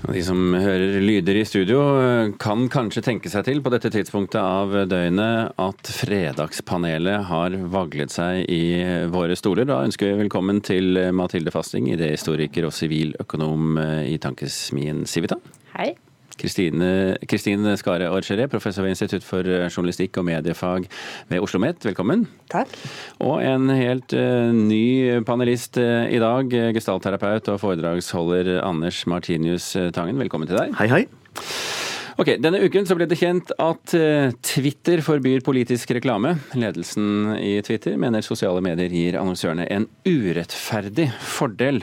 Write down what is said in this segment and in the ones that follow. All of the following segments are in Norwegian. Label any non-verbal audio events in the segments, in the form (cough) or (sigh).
De som hører lyder i studio, kan kanskje tenke seg til på dette tidspunktet av døgnet at Fredagspanelet har vaglet seg i våre stoler. Da ønsker vi velkommen til Mathilde Fasting, idéhistoriker og siviløkonom i tankesmien Civita. Hei. Kristin Skare Orgeré, professor ved Institutt for journalistikk og mediefag ved Oslo OsloMet, velkommen. Takk. Og en helt uh, ny panelist uh, i dag, gestaltterapeut og foredragsholder Anders Martinius Tangen, velkommen til deg. Hei, hei. Ok, Denne uken så ble det kjent at Twitter forbyr politisk reklame. Ledelsen i Twitter mener sosiale medier gir annonsørene en urettferdig fordel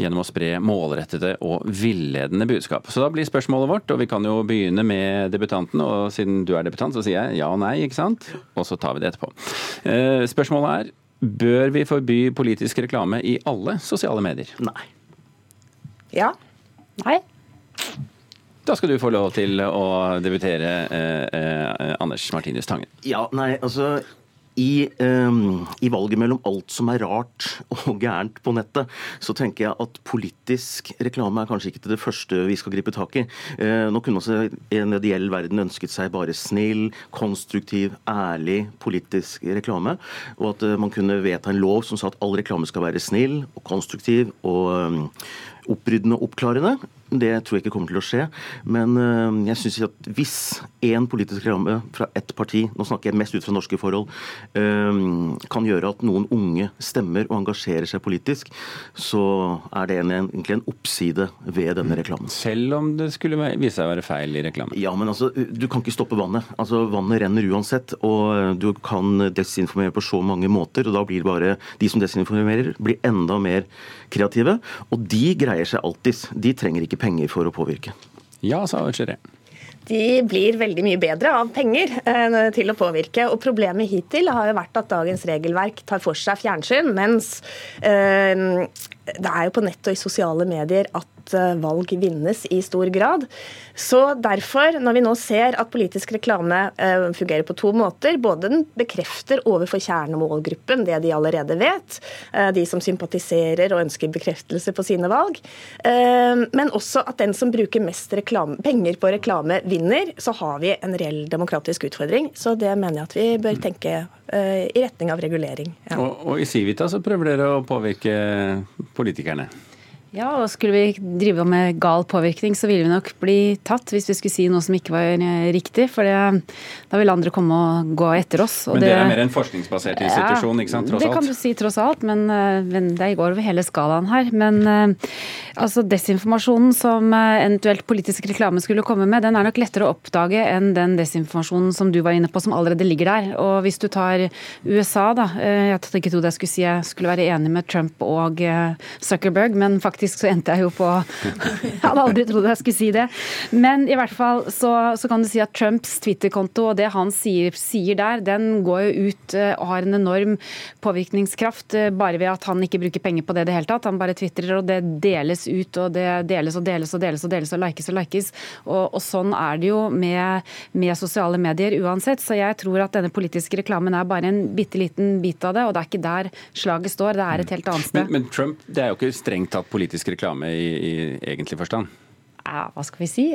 gjennom å spre målrettede og villedende budskap. Så da blir spørsmålet vårt, og vi kan jo begynne med debutanten, og siden du er debutant, så sier jeg ja og nei, ikke sant? Og så tar vi det etterpå. Eh, spørsmålet er bør vi forby politisk reklame i alle sosiale medier? Nei. Ja. Nei. Da skal du få lov til å debutere, eh, eh, Anders Martinus Tangen. Ja, nei, altså i, um, I, valget mellom alt som er rart og gærent på nettet, så tenker jeg at politisk reklame er kanskje ikke det første vi skal gripe tak i. Uh, nå kunne også en ideell verden ønsket seg bare snill, konstruktiv, ærlig politisk reklame. Og at uh, man kunne vedta en lov som sa at all reklame skal være snill og konstruktiv og um, oppryddende og oppklarende. Det tror jeg ikke kommer til å skje. Men eh, jeg syns at hvis én politisk reklame fra ett parti, nå snakker jeg mest ut fra norske forhold, eh, kan gjøre at noen unge stemmer og engasjerer seg politisk, så er det egentlig en oppside ved denne reklamen. Selv om det skulle vise seg å være feil i reklamen? Ja, men altså, du kan ikke stoppe vannet. Altså, Vannet renner uansett, og du kan desinformere på så mange måter. og Da blir det bare de som desinformerer, blir enda mer kreative. Og de greier seg alltids. De trenger ikke penger for å påvirke. Ja, sa Chiré. De blir veldig mye bedre av penger eh, til å påvirke. og Problemet hittil har jo vært at dagens regelverk tar for seg fjernsyn, mens eh, det er jo på nett og i sosiale medier at Eh, valg vinnes i stor grad. Så derfor, når vi nå ser at politisk reklame eh, fungerer på to måter, både den bekrefter overfor kjernemålgruppen det de allerede vet, eh, de som sympatiserer og ønsker bekreftelse på sine valg, men også at den som bruker mest reklame, penger på reklame, vinner, så har vi en reell demokratisk utfordring. Så det mener jeg at vi bør tenke i retning av regulering. Ja. Og, og i Civita så prøver dere å påvirke politikerne? Ja, og skulle vi drive med gal påvirkning, så ville vi nok bli tatt hvis vi skulle si noe som ikke var eh, riktig. For det, da vil andre komme og gå etter oss. men det, det er mer en forskningsbasert institusjon, ikke sant? Tross alt? Det kan du si, tross alt. Men, eh, men det går over hele skalaen her. Men eh, altså, desinformasjonen som eventuelt politisk reklame skulle komme med, den er nok lettere å oppdage enn den desinformasjonen som du var inne på, som allerede ligger der. Og hvis du tar USA, da. Jeg hadde ikke trodd jeg skulle si jeg skulle være enig med Trump og Zuckerberg, men faktisk faktisk så endte jeg jo på Jeg hadde aldri trodd jeg skulle si det. Men i hvert fall så, så kan du si at Trumps Twitter-konto og det han sier, sier, der, den går jo ut eh, og har en enorm påvirkningskraft eh, bare ved at han ikke bruker penger på det i det hele tatt. Han bare tvitrer, og det deles ut, og det deles og deles og deles og deles og likes og likes. Og, og sånn er det jo med, med, sosiale medier uansett. Så jeg tror at denne politiske reklamen er bare en bitte liten bit av det, og det er ikke der slaget står. Det er et helt annet sted. Men, men Trump det er jo ikke strengt tatt politisk politisk reklame i, i egentlig forstand? Ja, hva skal vi si?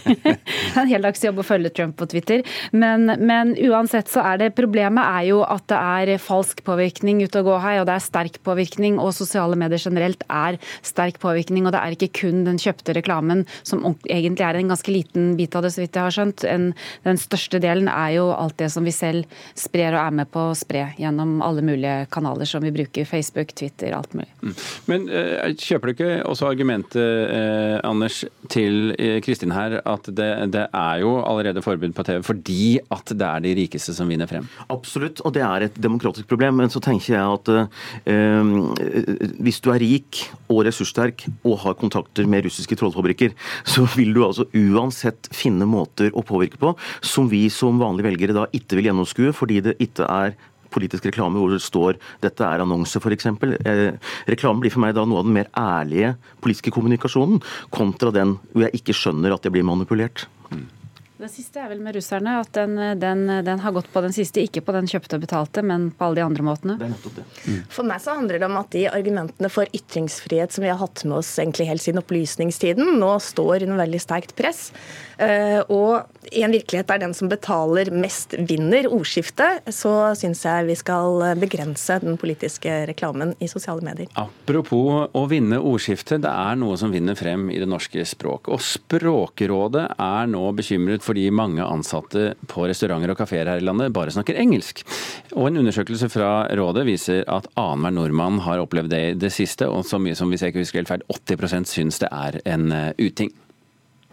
(laughs) en heldagsjobb å følge Trump på Twitter. Men, men, uansett så er det problemet er jo at det er falsk påvirkning ute og gå her, og det er sterk påvirkning. Og sosiale medier generelt er sterk påvirkning, og det er ikke kun den kjøpte reklamen som egentlig er en ganske liten bit av det, så vidt jeg har skjønt. En, den største delen er jo alt det som vi selv sprer og er med på å spre gjennom alle mulige kanaler som vi bruker. Facebook, Twitter, alt mulig. Mm. Men uh, kjøper du ikke også argumentet, eh, Anders, til eh, Kristin her at det, det, er jo allerede forbud på TV fordi at det er de rikeste som vinner frem? Absolutt, og det er et demokratisk problem. Men så tenker jeg at eh, hvis du er rik og ressurssterk og har kontakter med russiske trollfabrikker, så vil du altså uansett finne måter å påvirke på som vi som vanlige velgere da ikke vil gjennomskue, fordi det ikke er politisk reklame hvor det står 'dette er annonse', f.eks. Eh, reklame blir for meg da noe av den mer ærlige politiske kommunikasjonen, kontra den hvor jeg ikke skjønner at jeg blir manipulert. Mm. Det siste er vel med russerne, at den, den, den, har gått på den siste, ikke på den kjøpte og betalte, men på alle de andre måtene. Det er nettopp det. Mm. For meg så handler det om at de argumentene for ytringsfrihet som vi har hatt med oss egentlig helt siden opplysningstiden, nå står under veldig sterkt press. Uh, og i en virkelighet der den som betaler mest, vinner ordskiftet, så syns jeg vi skal begrense den politiske reklamen i sosiale medier. Apropos å vinne ordskiftet, det er noe som vinner frem i det norske språk. Og Språkrådet er nå bekymret for fordi mange ansatte på restauranter og kafeer her i landet bare snakker engelsk. Og En undersøkelse fra rådet viser at annenhver nordmann har opplevd det i det siste, og så mye som hvis jeg ikke husker helt feil, 80% syns det er en eh, uting.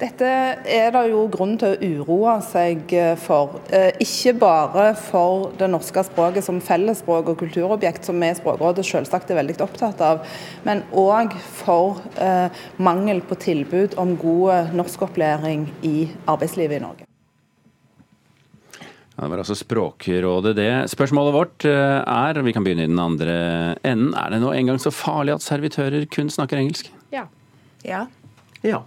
Dette er det jo grunn til å uroe seg eh, for. Eh, ikke bare for det norske språket som fellesspråk og kulturobjekt, som vi i Språkrådet selvsagt er veldig opptatt av, men òg for eh, mangel på tilbud om god norskopplæring i arbeidslivet i Norge. Ja, det var altså Språkrådet, det. Spørsmålet vårt er, og vi kan begynne i den andre enden, er det nå engang så farlig at servitører kun snakker engelsk? Ja. Ja. ja.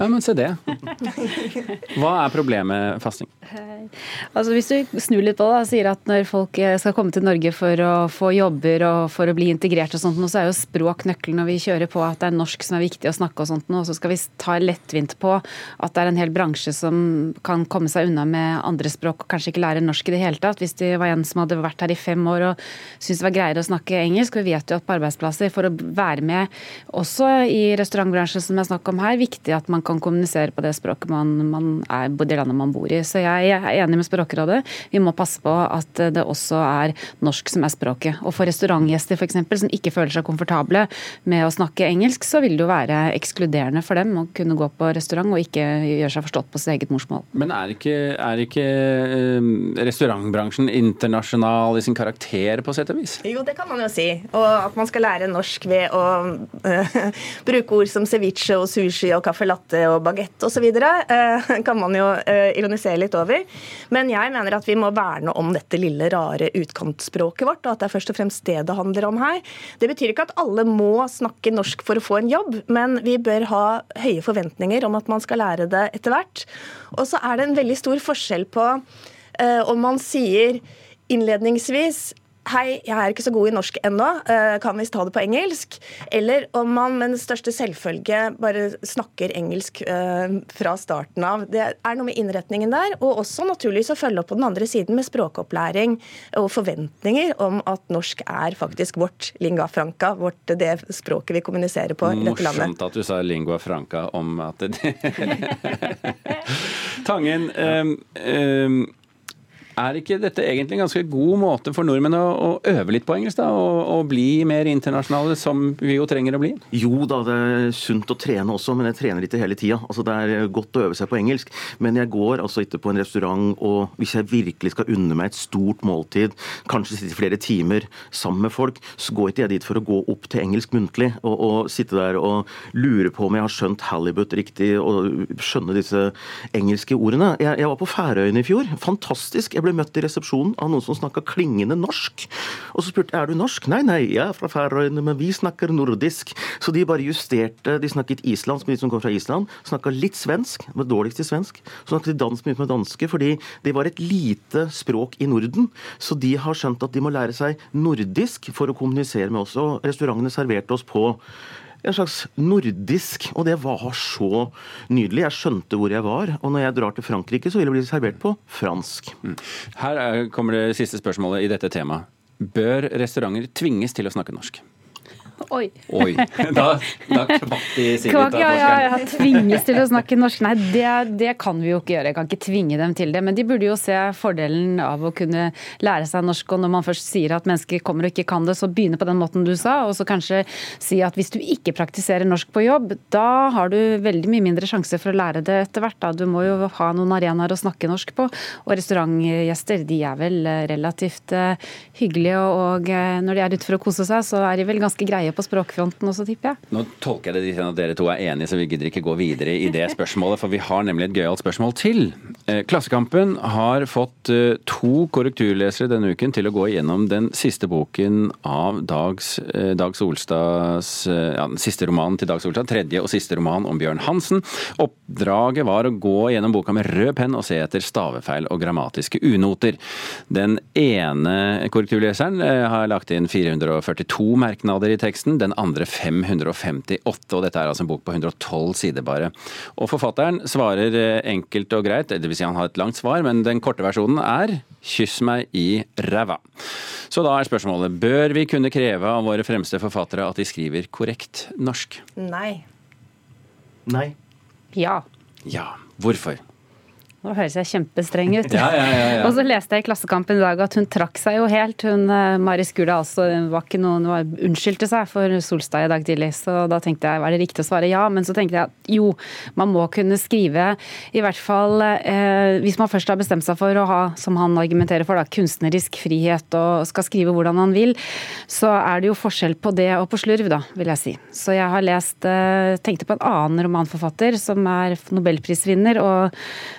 Ja, men se det. (laughs) Hva er problemet med fasting? Altså Hvis du snur litt på det og sier at når folk eh, skal komme til Norge for å få jobber og for å bli integrert og sånt, så er jo språk nøkkelen når vi kjører på at det er norsk som er viktig å snakke og sånt, og så skal vi ta lettvint på at det er en hel bransje som kan komme seg unna med andre språk og kanskje ikke lære norsk i det hele tatt. Hvis det var en som hadde vært her i fem år og syntes det var greiere å snakke engelsk, og vi vet jo at på arbeidsplasser for å være med også i restaurantbransjen som jeg snakker om her, viktig at man kan kommunisere på det språket man, man er, det landet man bor i. Så jeg er enig med Språkrådet. Vi må passe på at det også er norsk som er språket. Og for restaurantgjester f.eks. som ikke føler seg komfortable med å snakke engelsk, så vil det jo være ekskluderende for dem å kunne gå på restaurant og ikke gjøre seg forstått på sitt eget morsmål. Men er ikke, er ikke uh, restaurantbransjen internasjonal i sin karakter, på sett og vis? Jo, det kan man jo si. Og at man skal lære norsk ved å uh, (laughs) bruke ord som ceviche og sushi og caffè latte og bagett osv. Eh, kan man jo eh, ironisere litt over. Men jeg mener at vi må verne om dette lille, rare utkantspråket vårt, og at det er først og fremst det det handler om her. Det betyr ikke at alle må snakke norsk for å få en jobb, men vi bør ha høye forventninger om at man skal lære det etter hvert. Og så er det en veldig stor forskjell på uh, om man sier innledningsvis Hei, jeg er ikke så god i norsk ennå, eh, kan vi ta det på engelsk? Eller om man med den største selvfølge bare snakker engelsk eh, fra starten av. Det er noe med innretningen der, og også naturligvis å følge opp på den andre siden med språkopplæring og forventninger om at norsk er faktisk vårt lingua franca, vårt, det språket vi kommuniserer på i dette landet. Morsomt at du sa lingua franca om at det (laughs) Tangen, um, um, er ikke dette egentlig en ganske god måte for nordmenn å, å øve litt på engelsk? da, og, og, bli mer internasjonale, som vi jo trenger å bli? Jo da, det er sunt å trene også, men jeg trener ikke hele tida. Altså, det er godt å øve seg på engelsk. Men jeg går altså ikke på en restaurant, og hvis jeg virkelig skal unne meg et stort måltid, kanskje sitte flere timer sammen med folk, så går ikke jeg dit for å gå opp til engelsk muntlig og, og sitte der og lure på om jeg har skjønt halibut riktig og skjønne disse engelske ordene. Jeg, jeg var på Færøyene i fjor. Fantastisk. Jeg ble ble møtt i resepsjonen av noen som snakka klingende norsk. Og så spurte jeg er du norsk. Nei, nei, jeg er fra Færøyene, men vi snakker nordisk. Så de bare justerte. De snakket islandsk med de som kom fra Island. Snakka litt svensk, var dårligst i svensk. Så snakket de dansk mye med danske, fordi det var et lite språk i Norden. Så de har skjønt at de må lære seg nordisk for å kommunisere med oss. Og restaurantene serverte oss på en slags nordisk, og det var så nydelig. Jeg skjønte hvor jeg var. Og når jeg drar til Frankrike, så vil det bli servert på fransk. Mm. Her kommer det siste spørsmålet i dette temaet. Bør restauranter tvinges til å snakke norsk? (laughs) Oi. Oi. (laughs) Da, da kvakk de Kvak, ja, ja, ja, tvinges til å snakke norsk. Nei, det, det, kan vi jo ikke gjøre. Jeg kan ikke tvinge dem til det. Men de burde jo se fordelen av å kunne lære seg norsk. Og når man først sier at mennesker kommer og ikke kan det, så begynne på den måten du sa. Og så kanskje si at hvis du ikke praktiserer norsk på jobb, da har du veldig mye mindre sjanse for å lære det etter hvert. Da. Du må jo ha noen arenaer å snakke norsk på. Og restaurantgjester, de er vel relativt uh, hyggelige. Og uh, når de er ute for å kose seg, så er de vel ganske greie på språkfronten også, tipper jeg. Nå tolker jeg det dit at dere to er enige, så vi gidder ikke gå videre i det spørsmålet. For vi har nemlig et gøyalt spørsmål til. Eh, Klassekampen har fått eh, to korrekturlesere denne uken til å gå igjennom den siste boken av Dags, eh, Dag Solstads ja, den siste romanen til Dag Solstad, tredje og siste roman om Bjørn Hansen. Oppdraget var å gå gjennom boka med rød penn og se etter stavefeil og grammatiske unoter. Den ene korrekturleseren har lagt inn 442 merknader i teksten, den andre 558. og Dette er altså en bok på 112 sider bare. Og Forfatteren svarer enkelt og greit, dvs. Si han har et langt svar, men den korte versjonen er 'kyss meg i ræva'. Så da er spørsmålet, bør vi kunne kreve av våre fremste forfattere at de skriver korrekt norsk? Nei. Nei. Ja. Ja. Hvorfor? Nå høres jeg kjempestreng ut. Ja, ja, ja, (laughs) og så leste jeg i Klassekampen i dag at hun trakk seg jo helt. Hun, eh, Mari Skula altså, var ikke noen, var, unnskyldte seg for Solstad i dag tidlig. Så da tenkte jeg var det riktig å svare ja. Men så tenkte jeg at jo, man må kunne skrive i hvert fall eh, Hvis man først har bestemt seg for å ha, som han argumenterer for, da, kunstnerisk frihet og skal skrive hvordan han vil, så er det jo forskjell på det og på slurv, da, vil jeg si. Så jeg har lest eh, Tenkte på en annen romanforfatter som er nobelprisvinner. og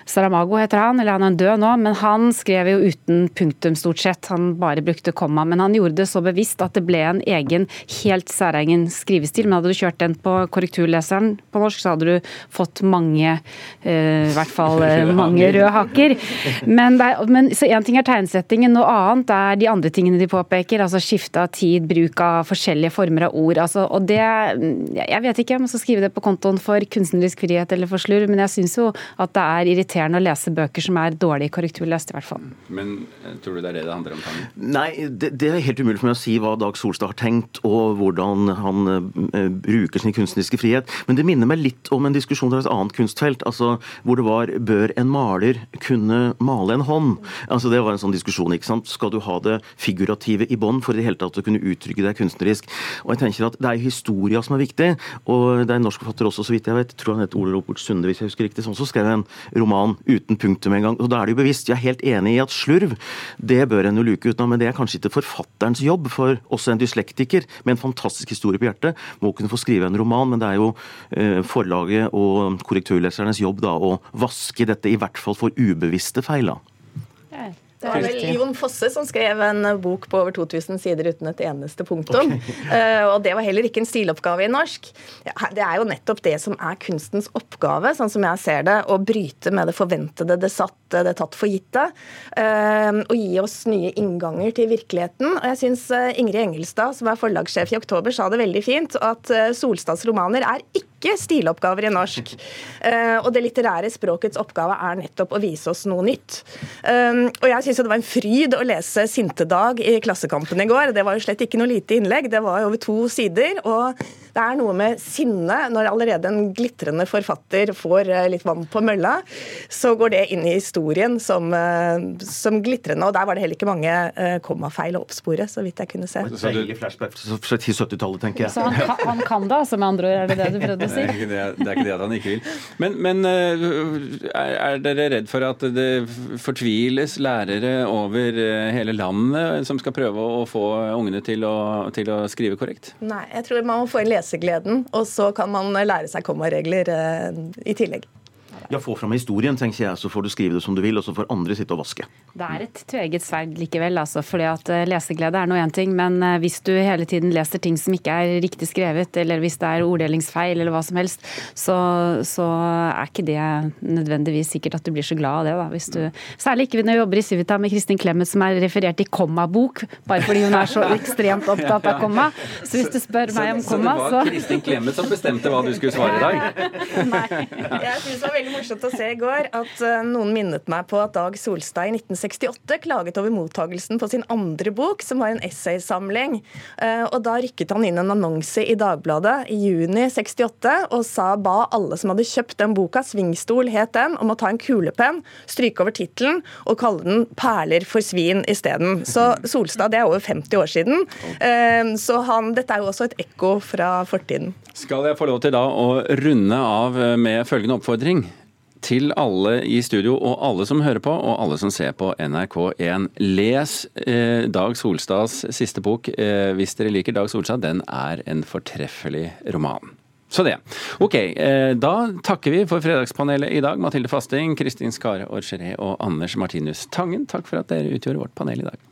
Sarah Saramago heter han, eller han er død nå, men han skrev jo uten punktum stort sett. Han bare brukte komma. Men han gjorde det så bevisst at det ble en egen, helt særegen skrivestil. Men hadde du kjørt den på korrekturleseren på norsk, så hadde du fått mange, eh, i hvert fall (laughs) eh, mange røde hakker. Men, er, men så én ting er tegnsettingen, noe annet er de andre tingene de påpeker. Altså skifte av tid, bruk av forskjellige former av ord. Altså, og det Jeg vet ikke om jeg skal skrive det på kontoen for kunstnerisk frihet eller for slurv, men jeg syns jo at det er irriterende å lese bøker som er dårlig korrekturlest, i hvert fall. Men eh, tror du det er det det handler om? Tangen? Nei, det, det, er helt umulig for meg å si hva Dag Solstad har tenkt, og hvordan han uh, bruker sin kunstneriske frihet. Men det minner meg litt om en diskusjon fra et annet kunstfelt, altså hvor det var bør en maler kunne male en hånd? Altså Det var en sånn diskusjon. ikke sant? Skal du ha det figurative i bånn for i det hele tatt å kunne uttrykke deg kunstnerisk? Og jeg tenker at Det er historia som er viktig, og det er en norsk forfatter også, så vidt jeg vet, tror han heter Ole Ropert Sunde, hvis jeg husker riktig, som også skrev en roman uten punktum engang. Da er det jo bevisst. Jeg er helt enig i at slurv, det bør en jo luke ut av, men det er kanskje ikke forfatterens jobb. For også en dyslektiker med en fantastisk historie på hjertet må kunne få skrive en roman, men det er jo eh, forlaget og korrekturlesernes jobb da å vaske dette, i hvert fall for ubevisste feil. Det var vel Jon Fosse som skrev en bok på over 2000 sider uten et eneste punktum. Okay. uh, (laughs) og det var heller ikke en stiloppgave i norsk. Det er jo nettopp det som er kunstens oppgave, sånn som jeg ser det. Å bryte med det forventede, det satte, det tatt for gitte. Uh, og gi oss nye innganger til virkeligheten. Og jeg syns uh, Ingrid Engelstad, som er forlagssjef i Oktober, sa det veldig fint. At Solstads romaner er ikke stiloppgaver i norsk. og det litterære språkets oppgave er nettopp å vise oss noe nytt. og jeg syns det var en fryd å lese Sintedag i Klassekampen i går. Det var jo slett ikke noe lite innlegg, det var over to sider. og det er noe med sinne når allerede en glitrende forfatter får eh, litt vann på mølla. Så går det inn i historien som, eh, som glitrende. Og der var det heller ikke mange eh, kommafeil å oppspore, så vidt jeg kunne se. Så du, flashback til 70-tallet, tenker jeg. Så han, kan, han kan det, altså, med andre ord? Er det det du prøvde å si? (laughs) Det er ikke det, det, er ikke det at han ikke vil. Men, men er, er dere redd for at det fortviles lærere over hele landet som skal prøve å få ungene til å, til å skrive korrekt? Nei, jeg tror man må få en lese lesegleden, og så kan man lære seg kommaregler eh, i tillegg. Ja, Få fram historien, tenker jeg, så får du skrive det som du vil, og så får andre sitte og vaske. Det er et tveget sverd likevel, altså. fordi at eh, leseglede er nå én ting, men eh, hvis du hele tiden leser ting som ikke er riktig skrevet, eller hvis det er orddelingsfeil eller hva som helst, så, så er ikke det nødvendigvis sikkert at du blir så glad av det. da. Hvis du, særlig ikke når du jobber i Civita med Kristin Clemet som er referert i kommabok, bare fordi hun er så ekstremt opptatt av komma. Så hvis du spør meg om komma, så Så det var Kristin Clemet som bestemte hva du skulle svare i dag? (laughs) Nei. Jeg synes det var veldig morsomt å se i går at eh, noen minnet meg på at Dag Solstad i 1968 klaget over mottagelsen på sin andre bok, som var en essaysamling. Eh, og da rykket han inn en annonse i Dagbladet i juni 68 og sa ba alle som hadde kjøpt den boka, Svingstol het den, om å ta en kulepenn, stryke over tittelen og kalle den 'Perler for svin' isteden. Så Solstad, det er over 50 år siden. Eh, så han, dette er jo også et ekko fra fortiden. Skal jeg få lov til da å runde av med følgende oppfordring? Til alle i studio og alle som hører på, og alle som ser på NRK1. Les eh, Dag Solstads siste bok eh, hvis dere liker Dag Solstad. Den er en fortreffelig roman. Så det. Ok, eh, da takker vi for Fredagspanelet i dag. Mathilde Fasting, Kristin Skare Orgeré og Anders Martinus Tangen, takk for at dere utgjorde vårt panel i dag.